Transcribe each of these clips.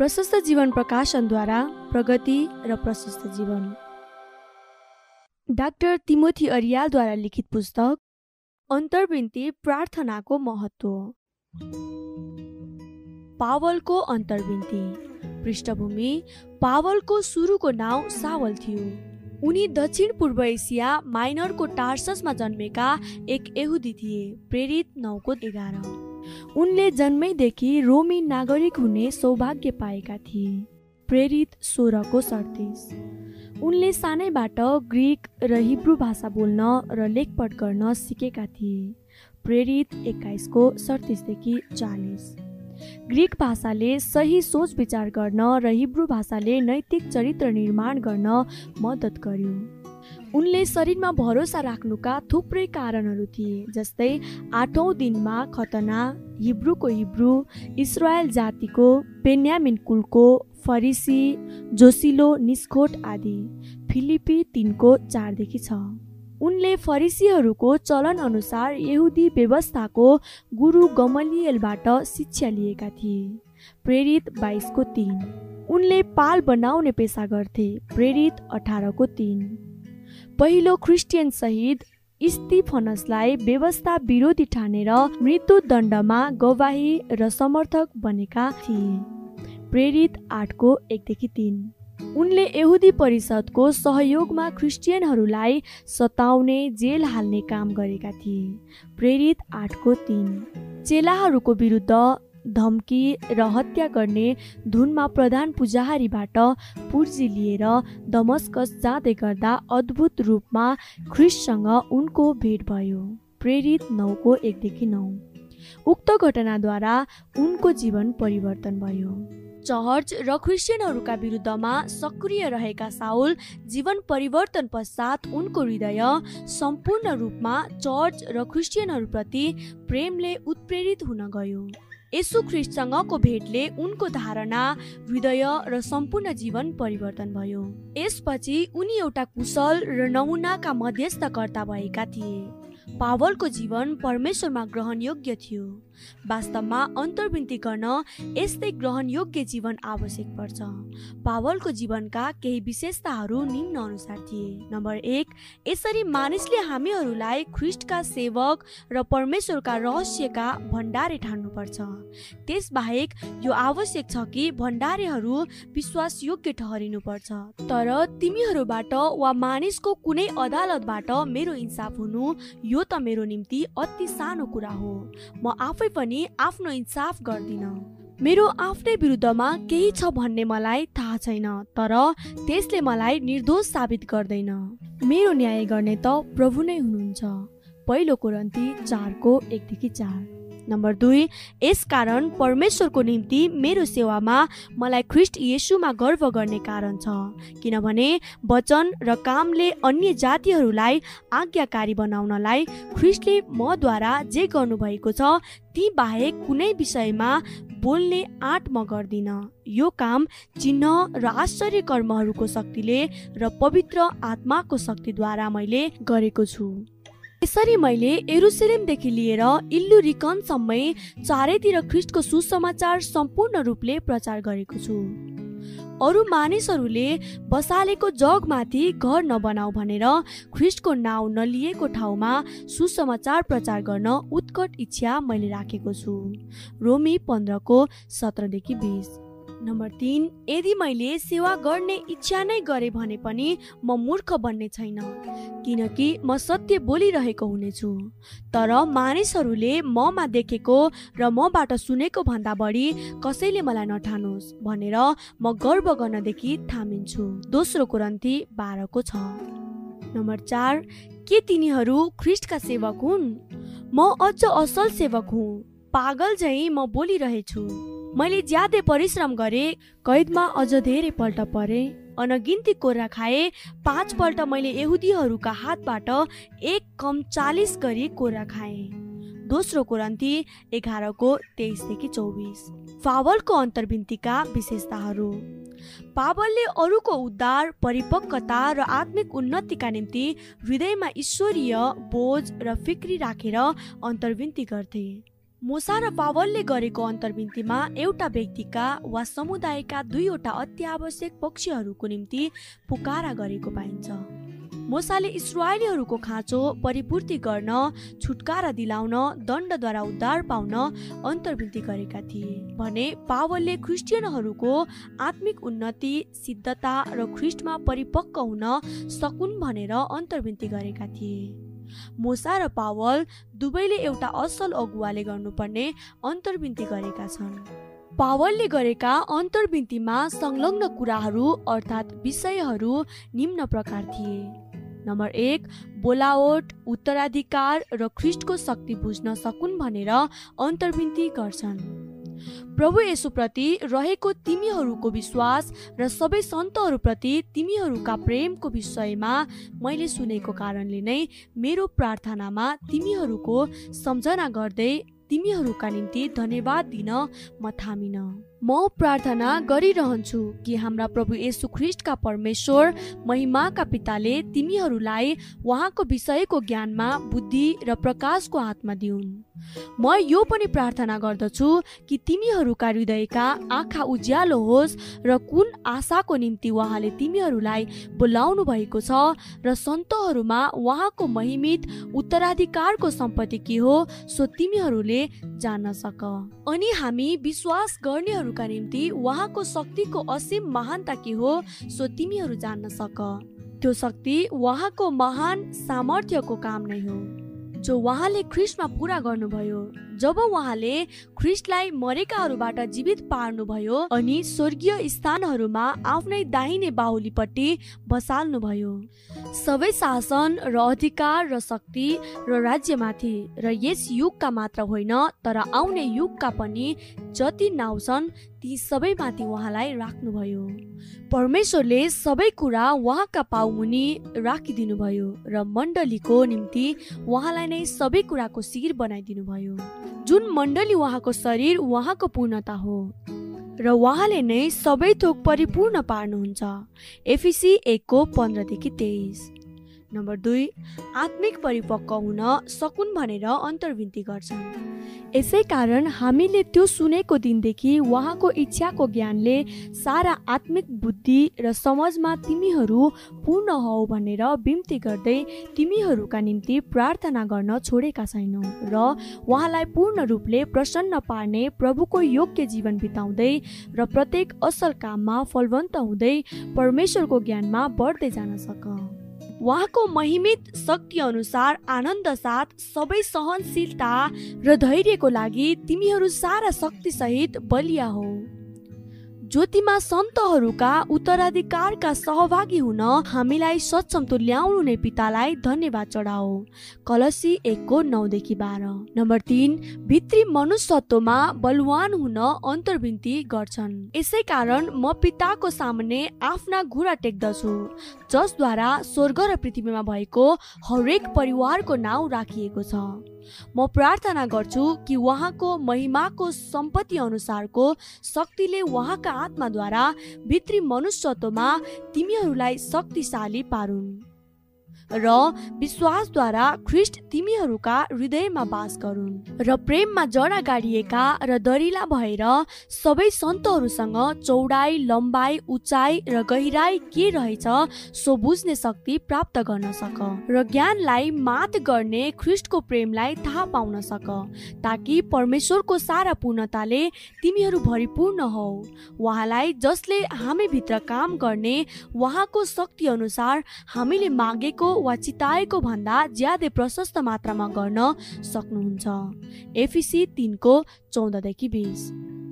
प्रशस्त जीवन प्रकाशनद्वारा प्रगति र प्रशस्त जीवन। डाक्टर तिमोथी अरियालद्वारा लिखित पुस्तक अन्तर्विन्ती प्रार्थनाको महत्त्व। पावलको अन्तर्विन्ती पृष्ठभूमि पावलको सुरुको नाउँ सावल थियो। उनी दक्षिण पूर्व एसिया माइनरको टार्ससमा जन्मेका एक यहुदी थिए प्रेरित नौको एघार। उनले जन्मैदेखि रोमी नागरिक हुने सौभाग्य पाएका थिए। प्रेरित सोह्रको सडतिस उनले सानैबाट ग्रिक र हिब्रू भाषा बोल्न र लेखपढ गर्न सिकेका थिए। प्रेरित एक्काइसको सडतिसदेखि चालिस। ग्रिक भाषाले सही सोच विचार गर्न र हिब्रू भाषाले नैतिक चरित्र निर्माण गर्न मद्दत गर्यो। उनले शरीरमा भरोसा राख्नुका थुप्रै कारणहरू थिए जस्तै आठौँ दिनमा खतना हिब्रूको हिब्रू इस्रायल जातिको बेन्यामिन कुलको फरिसी जोसिलो निस्खोट आदि फिलिपी तिनको चारदेखि छ। उनले फरिसीहरूको चलन अनुसार यहुदी व्यवस्थाको गुरु गमलियलबाट शिक्षा लिएका थिए। प्रेरित बाइसको तिन। उनले पाल बनाउने पेसा गर्थे प्रेरित अठारको तिन। पहिलो क्रिस्चियन शहीद स्टिफनसलाई व्यवस्था विरोधी ठानेर मृत्युदण्डमा गवाही र समर्थक बनेका थिए। प्रेरित आठको एकदेखि तिन। उनले यहुदी परिषदको सहयोगमा क्रिस्चियनहरूलाई सताउने जेल हाल्ने काम गरेका थिए। प्रेरित आठको तिन। चेलाहरूको विरुद्ध धम्की र हत्या गर्ने धुनमा प्रधान पुजाहारीबाट पुर्जी लिएर दमस्कस जाँदै गर्दा अद्भुत रूपमा ख्रिससँग उनको भेट भयो। प्रेरित नौको एकदेखि नौ। उक्त घटनाद्वारा उनको जीवन परिवर्तन भयो। चर्च र क्रिस्चियनहरूका विरुद्धमा सक्रिय रहेका साउल जीवन परिवर्तन पश्चात उनको हृदय सम्पूर्ण रूपमा चर्च र क्रिस्चियनहरूप्रति प्रेमले उत्प्रेरित हुन गयो। यसु ख्रिस्टसँगको भेटले उनको धारणा हृदय र सम्पूर्ण जीवन परिवर्तन भयो। यसपछि उनी एउटा कुशल र नमुनाका मध्यस्थकर्ता भएका थिए। पावलको जीवन परमेश्वरमा ग्रहणयोग्य थियो। वास्तवमा अन्तर्विन्ती गर्न यस्तै ग्रहणयोग्य जीवन आवश्यक पर्छ। पावलको जीवनका केही विशेषताहरू निम्न अनुसार थिए। नम्बर एक यसरी मानिसले हामीहरूलाई ख्रिस्टका सेवक र परमेश्वरका रहस्यका भण्डारे ठान्नुपर्छ। त्यसबाहेक यो आवश्यक छ कि भण्डारेहरू विश्वासयोग्य ठहरिनुपर्छ। तर तिमीहरूबाट वा मानिसको कुनै अदालतबाट मेरो इन्साफ हुनु यो त मेरो निम्ति अति सानो कुरा हो। म आफै पनि आफ्नो इन्साफ गर्दिन। मेरो आफ्नै विरुद्धमा केही छ भन्ने मलाई थाहा छैन तर त्यसले मलाई निर्दोष साबित गर्दैन। मेरो न्याय गर्ने त प्रभु नै हुनुहुन्छ। पहिलो कोरन्ती चारको एकदेखि चार। नम्बर दुई यसकारण परमेश्वरको निम्ति मेरो सेवामा मलाई ख्रिस्ट येसुमा गर्व गर्ने कारण छ। किनभने वचन र कामले अन्य जातिहरूलाई आज्ञाकारी बनाउनलाई ख्रिस्टले मद्वारा जे गर्नुभएको छ ती बाहेक कुनै विषयमा बोल्ने आँट म गर्दिनँ। यो काम चिन्ह र आश्चर्य कर्महरूको शक्तिले र पवित्र आत्माको शक्तिद्वारा मैले गरेको छु। यसरी मैले एरुसेलेमदेखि लिएर इल्लु रिकनसम्मै चारैतिर ख्रिस्टको सुसमाचार सम्पूर्ण रूपले प्रचार गरेको छु। अरू मानिसहरूले बसालेको जगमाथि घर नबनाऊ भनेर ख्रिस्टको नाउँ नलिएको ठाउँमा सुसमाचार प्रचार गर्न उत्कट इच्छा मैले राखेको छु। रोमी पन्ध्रको सत्रदेखि बिस। नम्बर तिन यदि मैले सेवा गर्ने इच्छा नै गरे भने पनि म मूर्ख बन्ने छैन किनकि म सत्य बोलिरहेको हुनेछु। तर मानिसहरूले ममा देखेको र मबाट सुनेको भन्दा बढी कसैले मलाई नठानोस् भनेर म गर्व गर्नदेखि थामिन्छु। दोस्रो कुरन्ती बाह्रको छ। नम्बर चार के तिनीहरू ख्रिस्टका सेवक हुन्? म अझ असल सेवक हुँ। पागल झै म बोलिरहेछु। मैले ज्यादै परिश्रम गरेँ कैदमा अझ धेरै पल्ट परे अनगिन्ती कोरा खाए पाँच पल्ट मैले यहुदीहरूका हातबाट एक कम चालिस गरी कोरा खाएँ। दोस्रो कोरन्ती एघारको तेइसदेखि चौबिस। फावलको अन्तर्विन्तीका विशेषताहरू। पावलले अरूको उद्धार परिपक्वता र आत्मिक उन्नतिका निम्ति हृदयमा ईश्वरीय बोझ र फिक्री राखेर अन्तर्विन्ती गर्थे। मुसा र पावलले गरेको अन्तर्विन्तीमा एउटा व्यक्तिका वा समुदायका दुईवटा अत्यावश्यक पक्षहरूको निम्ति पुकारा गरेको पाइन्छ। मोसाले इसरायलीहरूको खाँचो परिपूर्ति गर्न छुटकारा दिलाउन दण्डद्वारा उद्धार पाउन अन्तर्विन्ती गरेका थिए भने पावलले क्रिस्चियनहरूको आत्मिक उन्नति सिद्धता र ख्रिस्टमा परिपक्व हुन सकुन् भनेर अन्तर्विन्ती गरेका थिए। मोसा र पावल दुवैले एउटा असल अगुवाले गर्नुपर्ने अन्तर्विन्ती गरेका छन्। पावलले गरेका अन्तर्विन्तीमा संलग्न कुराहरू अर्थात् विषयहरू निम्न प्रकार थिए। नम्बर एक बोलावट उत्तराधिकार र ख्रिस्टको शक्ति बुझ्न सकुन् भनेर अन्तर्विन्ती गर्छन्। प्रभु यसुप्रति रहेको तिमीहरूको विश्वास र सबै सन्तहरूप्रति तिमीहरूका प्रेमको विषयमा मैले सुनेको कारणले नै मेरो प्रार्थनामा तिमीहरूको सम्झना गर्दै तिमीहरूका निम्ति धन्यवाद दिन म थामिन। म प्रार्थना गरिरहन्छु कि हाम्रा प्रभु येशु ख्रिस्टका परमेश्वर महिमाका पिताले तिमीहरूलाई उहाँको विषयको ज्ञानमा बुद्धि र प्रकाशको हातमा दिउन्। म यो पनि प्रार्थना गर्दछु कि तिमीहरूका हृदयका आँखा उज्यालो होस् र कुन आशाको निम्ति उहाँले तिमीहरूलाई बोलाउनु भएको छ र सन्तहरूमा उहाँको महिमित उत्तराधिकारको सम्पत्ति के हो सो तिमीहरूले जान्न सक। अनि हामी विश्वास गर्नेहरूका निम्ति उहाँको शक्तिको असीम महानता के हो सो तिमीहरू जान्न सक। त्यो शक्ति उहाँको महान सामर्थ्यको काम नै हो जो उहाँले ख्रिस्टमा पुरा गर्नुभयो। जब उहाँले ख्रिस्टलाई मरेकाहरूबाट जीवित पार्नुभयो अनि स्वर्गीय स्थानहरूमा आफ्नै दाहिने बाहुलीपट्टि बसाल्नुभयो। सबै शासन र अधिकार र शक्ति र राज्यमाथि र यस युगका मात्र होइन तर आउने युगका पनि जति नाउँ छन् ती सबैमाथि उहाँलाई राख्नुभयो। परमेश्वरले सबै कुरा उहाँका पाउमुनि राखिदिनु भयो र मण्डलीको निम्ति उहाँलाई नै सबै कुराको शिर बनाइदिनु भयो जुन मण्डली उहाँको शरीर उहाँको पूर्णता हो। र उहाँले नै सबै थोक परिपूर्ण पार्नुहुन्छ। एफिसी एकको पन्ध्रदेखि तेइस। नम्बर दुई आत्मिक परिपक्व हुन सकुन् भनेर अन्तर्विन्ती गर्छन्। यसै कारण हामीले त्यो सुनेको दिनदेखि उहाँको इच्छाको ज्ञानले सारा आत्मिक बुद्धि र समाजमा तिमीहरू पूर्ण हौ भनेर बिम्ती गर्दै तिमीहरूका निम्ति प्रार्थना गर्न छोडेका छैनौ र उहाँलाई पूर्ण रूपले प्रसन्न पार्ने प्रभुको योग्य जीवन बिताउँदै र प्रत्येक असल काममा फलवन्त हुँदै परमेश्वरको ज्ञानमा बढ्दै जान सक। उहाँको महिमित शक्ति अनुसार आनन्द साथ सबै सहनशीलता र धैर्यको लागि तिमीहरू सारा शक्तिसहित बलिया हो। ज्योतिमा सन्तहरूका उत्तराधिकारका सहभागी हुन हामीलाई सक्षम तुल्याउनु नै पितालाई धन्यवाद चढाओ कलसी एकको नौदेखि बाह्र। नम्बर तिन भित्री मनुष्यत्वमा बलवान हुन अन्तर्विन्ती गर्छन्। यसै कारण म पिताको सामुन्ने आफ्ना घुरा टेक्दछु जसद्वारा स्वर्ग र पृथ्वीमा भएको हरेक परिवारको नाउँ राखिएको छ। म प्रार्थना गर्छु कि उहाँको महिमाको सम्पत्ति अनुसारको शक्तिले उहाँका आत्माद्वारा भित्री मनुष्यत्वमा तिमीहरूलाई शक्तिशाली पारुन्। र विश्वासद्वारा ख्रिस्ट तिमीहरूका हृदयमा बास गरून्। र प्रेममा जडा गाडिएका र दरिला भएर सबै सन्तहरूसँग चौडाइ लम्बाइ उचाइ र गहिराई के रहेछ सो बुझ्ने शक्ति प्राप्त गर्न सक। र ज्ञानलाई मात गर्ने ख्रिस्टको प्रेमलाई थाहा पाउन सक ताकि परमेश्वरको सारा पूर्णताले तिमीहरू भरिपूर्ण हौ। उहाँलाई जसले हामी भित्र काम गर्ने उहाँको शक्ति अनुसार हामीले मागेको वा चिताएको भन्दा ज्यादै प्रशस्त मात्रामा गर्न सक्नुहुन्छ। एफिसी तिनको चौधदेखि बिस।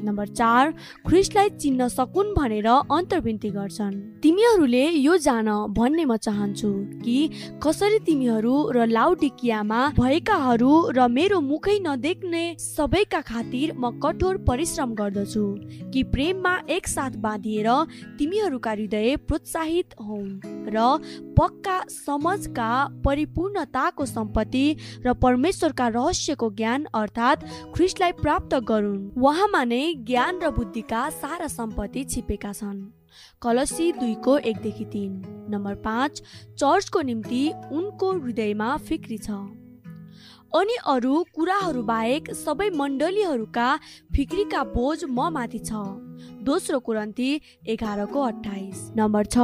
नम्बर चार ख्रिस्टलाई चिन्न सकुन् भनेर अन्तर्विन्ती गर्छन्। तिमीहरूले यो जान भन्ने म चाहन्छु कि कसरी तिमीहरू र लाउडिकियामा भएकाहरू र मेरो मुखै नदेख्ने सबैका खातिर म कठोर परिश्रम गर्दछु कि प्रेममा एकसाथ बाँधिएर तिमीहरूका हृदय प्रोत्साहित हुन् र पक्का समझका परिपूर्णताको सम्पत्ति र परमेश्वरका रहस्यको ज्ञान अर्थात् ख्रिस्टलाई प्राप्त गरून्। उहाँमा नै ज्ञान र बुद्धिका सारा सम्पत्ति छिपेका छन्। कलसी दुईको एकदेखि तिन। नम्बर पाँच चर्चको निम्ति उनको हृदयमा फिक्री छ। अनि अरू कुराहरू बाहेक सबै मण्डलीहरूका फिक्रीका बोझ म माथि छ। दोस्रो कुरन्ती एघारको अठाइस नम्बर छ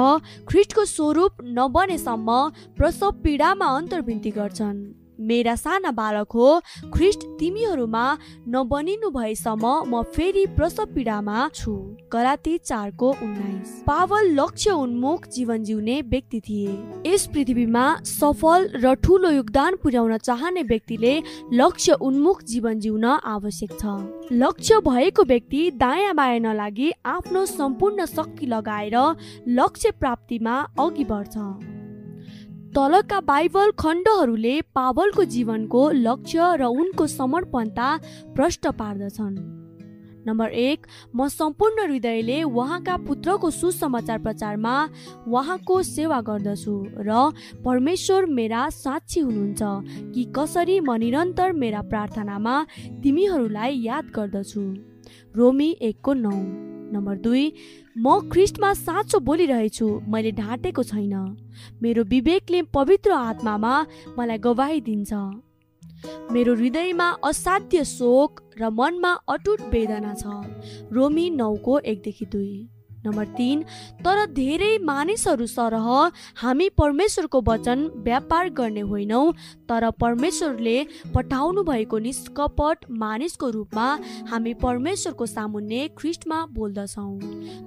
ख्रिस्टको स्वरूप नबनेसम्म प्रसव पीडामा अन्तर्विन्ती गर्छन्। मेरा साना बालक हो ख्रिस्ट तिमीहरूमा नबनिनु भएसम्म म फेरि प्रसव पीडामा छु। कराती चारको उन्नाइस। पावल लक्ष्य उन्मुख जीवन जिउने व्यक्ति थिए। यस पृथ्वीमा सफल र ठुलो योगदान पुर्याउन चाहने व्यक्तिले लक्ष्य उन्मुख जीवन जिउन आवश्यक छ। लक्ष्य भएको व्यक्ति दायाँ बायाँ नलागी आफ्नो सम्पूर्ण शक्ति लगाएर लक्ष्य प्राप्तिमा अघि बढ्छ। तलका बाइबल खण्डहरूले पावलको जीवनको लक्ष्य र उनको समर्पणता प्रष्ट पार्दछन्। नम्बर एक म सम्पूर्ण हृदयले उहाँका पुत्रको सुसमाचार प्रचारमा उहाँको सेवा गर्दछु र परमेश्वर मेरा साक्षी हुनुहुन्छ कि कसरी म निरन्तर मेरा प्रार्थनामा तिमीहरूलाई याद गर्दछु। रोमी एकको नौ। नम्बर दुई म ख्रिस्टमा साँचो बोलिरहेछु मैले ढाँटेको छैन। मेरो विवेकले पवित्र आत्मामा मलाई गवाही दिन्छ। मेरो हृदयमा असाध्य शोक र मनमा अटुट वेदना छ। रोमी नौको एकदेखि दुई। नम्बर तिन तर धेरै मानिसहरू सरह हामी परमेश्वरको वचन व्यापार गर्ने होइनौँ तर परमेश्वरले पठाउनु भएको निष्कपट मानिसको रूपमा हामी परमेश्वरको सामुन्ने ख्रिस्टमा बोल्दछौँ।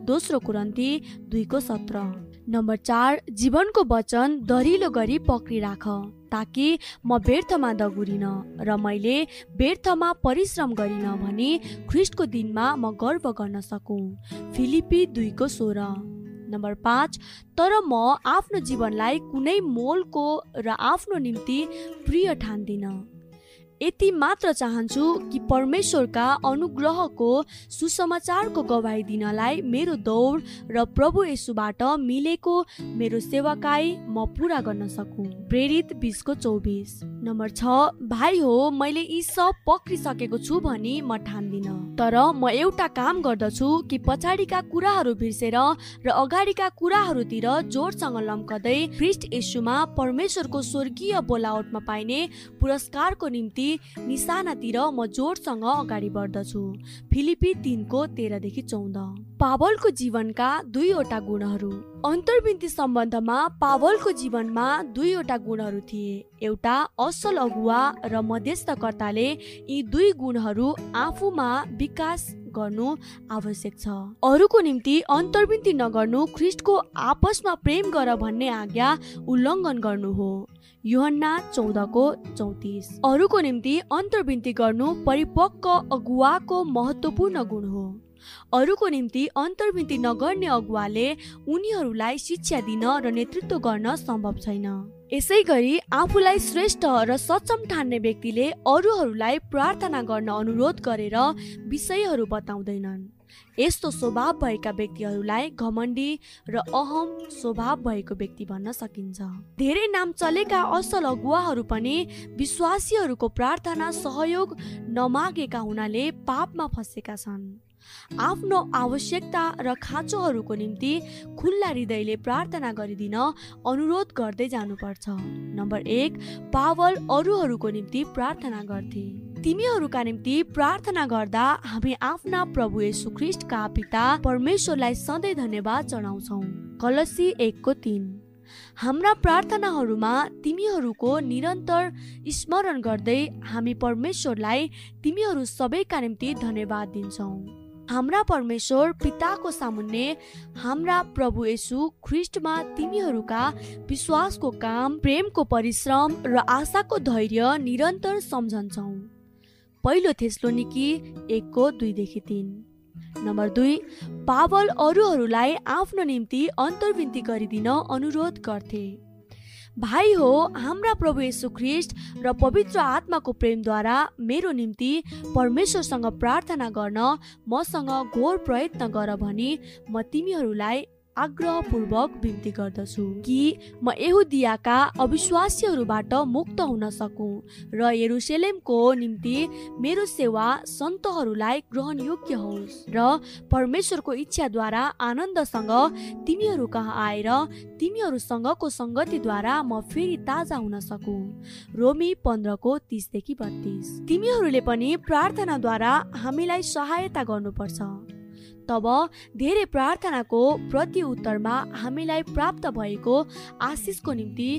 दोस्रो कुरन्ती दुईको सत्र। नम्बर चार जीवनको वचन दरिलो गरी पक्रिराख ताकि म व्यर्थमा दगुरिन र मैले व्यर्थमा परिश्रम गरिन भने ख्रिस्टको दिनमा म गर्व गर्न सकौँ। फिलिपी दुईको सोह्र। नम्बर पाँच तर म आफ्नो जीवनलाई कुनै मोलको र आफ्नो निम्ति प्रिय ठान्दिनँ। यति मात्र चाहन्छु कि परमेश्वरका अनुग्रहको सुसमाचारको गवाई दिनलाई मेरो दौड र प्रभु यसुबाट मिलेको मेरो सेवाकाई म पुरा गर्न सकु। प्रेरित बिसको चौबिस। नम्बर छ भाइ हो मैले यी सब पक्रिसकेको छु भनी म ठान्दिनँ। तर म एउटा काम गर्दछु कि पछाडिका कुराहरू बिर्सेर र अगाडिका कुराहरूतिर जोडसँग लम्कदै ख्रिस्ट यसुमा परमेश्वरको स्वर्गीय बोलावटमा पाइने पुरस्कारको निम्ति निशानातिर म जोडसँग अगाडि बढ्दछु। फिलिपी तिनको तेह्रदेखि चौध। पावलको जीवनका दुईवटा गुणहरू। अन्तर्विन्ती सम्बन्धमा पावलको जीवनमा दुईवटा गुणहरू थिए। एउटा असल अगुवा र मध्यस्थकर्ताले यी दुई गुणहरू आफूमा विकास गर्नु आवश्यक छ। अरूको निम्ति अन्तर्विन्ती नगर्नु ख्रिस्टको आपसमा प्रेम गर भन्ने आज्ञा उल्लङ्घन गर्नु हो। युहन्ना चौधको चौतिस। अरूको निम्ति अन्तर्विन्ती गर्नु परिपक्व अगुवाको महत्वपूर्ण गुण हो। अरूको निम्ति अन्तर्विन्ती नगर्ने अगुवाले उनीहरूलाई शिक्षा दिन र नेतृत्व गर्न सम्भव छैन। यसै गरी आफूलाई श्रेष्ठ र सक्षम ठान्ने व्यक्तिले अरूहरूलाई प्रार्थना गर्न अनुरोध गरेर विषयहरू बताउँदैनन्। यस्तो स्वभाव भएका व्यक्तिहरूलाई घमण्डी र अहम स्वभाव भएको व्यक्ति भन्न सकिन्छ। धेरै नाम चलेका असल अगुवाहरू पनि विश्वासीहरूको प्रार्थना सहयोग नमागेका हुनाले पापमा फँसेका छन्। आफ्नो आवश्यकता र खाँचोहरूको निम्ति खुल्ला हृदयले प्रार्थना गरिदिन अनुरोध गर्दै जानुपर्छ। नम्बर एक पावल अरूहरूको निम्ति प्रार्थना गर्थे। तिमीहरूका निम्ति प्रार्थना गर्दा हामी आफ्ना प्रभु यशु ख्रिस्टका पिता परमेश्वरलाई सधैँ धन्यवाद चढाउँछौ कलसी एकको तिन हाम्रा प्रार्थनाहरूमा तिमीहरूको निरन्तर स्मरण गर्दै हामी परमेश्वरलाई तिमीहरू सबैका निम्ति धन्यवाद दिन्छौँ। हाम्रा परमेश्वर पिताको सामुन्ने हाम्रा प्रभु येसु ख्रिस्टमा तिमीहरूका विश्वासको काम प्रेमको परिश्रम र आशाको धैर्य निरन्तर सम्झन्छौ। पहिलो थेस्लोनिकी एकको दुईदेखि तिन। नम्बर दुई पावल अरूहरूलाई आफ्नो निम्ति अन्तर्विन्ती गरिदिन अनुरोध गर्थे। भाइ हो हाम्रा प्रभु यशु ख्रिस्ट र पवित्र आत्माको प्रेमद्वारा मेरो निम्ति परमेश्वरसँग प्रार्थना गर्न मसँग घोर प्रयत्न गर भनी म तिमीहरूलाई आग्रहपूर्वक बिन्ती गर्दछु कि म यहुदियाका अविश्वासीहरूबाट मुक्त हुन सकूँ र यरुसलेमको निम्ति मेरो सेवा सन्तहरूलाई ग्रहणयोग्य होस् र परमेश्वरको इच्छाद्वारा आनन्दसँग तिमीहरू कहाँ आएर तिमीहरूसँगको सङ्गतिद्वारा म फेरि ताजा हुन सकूँ। रोमी पन्ध्रको तिसदेखि बत्तिस। तिमीहरूले पनि प्रार्थनाद्वारा हामीलाई सहायता गर्नुपर्छ। तब धेरै प्रार्थनाको प्रति उत्तरमा हामीलाई प्राप्त भएको आशिषको निम्ति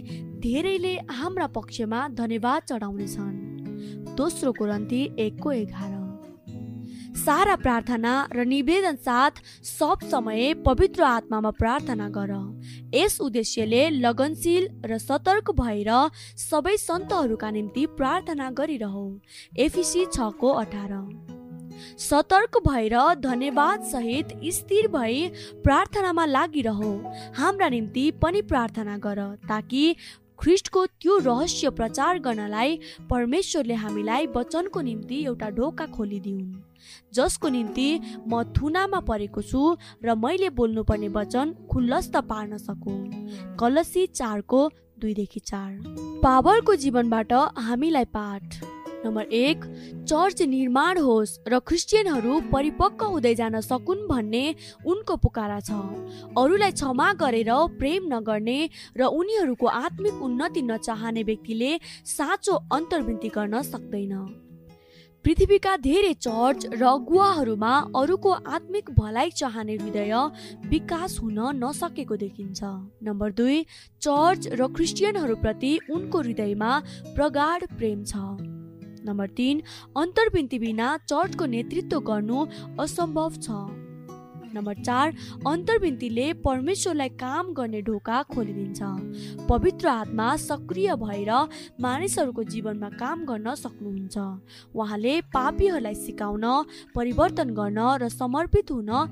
धेरैले हाम्रा पक्षमा धन्यवाद चढाउनेछन्। दोस्रो कुरन्ती एकको एघार। सारा प्रार्थना र निवेदन साथ सब समय पवित्र आत्मामा प्रार्थना गर। यस उद्देश्यले लगनशील र सतर्क भएर सबै सन्तहरूका निम्ति प्रार्थना गरिरहौ। एफिसी छको अठार। सतर्क भएर धन्यवाद सहित स्थिर भई प्रार्थनामा लागिरहौ। हाम्रा निम्ति पनि प्रार्थना गर ताकि ख्रिस्टको त्यो रहस्य प्रचार गर्नलाई परमेश्वरले हामीलाई वचनको निम्ति एउटा ढोका खोलिदिउन्। जसको निम्ति म थुनामा परेको छु र मैले बोल्नुपर्ने वचन खुल्लस्त पार्न सकु। कलसी चारको दुईदेखि चार। पावलको जीवनबाट हामीलाई पाठ। नम्बर एक चर्च निर्माण होस् र क्रिस्चियनहरू परिपक्व हुँदै जान सकुन् भन्ने उनको पुकारा छ। अरूलाई क्षमा गरेर प्रेम नगर्ने र उनीहरूको आत्मिक उन्नति नचाहने व्यक्तिले साँचो अन्तर्वृत्ति गर्न सक्दैन। पृथ्वीका धेरै चर्च र अगुवाहरूमा अरूको आत्मिक भलाइ चाहने हृदय विकास हुन नसकेको देखिन्छ। नम्बर दुई चर्च र क्रिस्चियनहरूप्रति उनको हृदयमा प्रगाढ प्रेम छ। नम्बर तिन अन्तर्विन्ती बिना चर्चको नेतृत्व गर्नु असम्भव छ। नम्बर चार अन्तर्विन्तीले परमेश्वरलाई काम गर्ने ढोका खोलिदिन्छ। पवित्र आत्मा सक्रिय भएर मानिसहरूको जीवनमा काम गर्न सक्नुहुन्छ। उहाँले पापीहरूलाई सिकाउन परिवर्तन गर्न र समर्पित हुन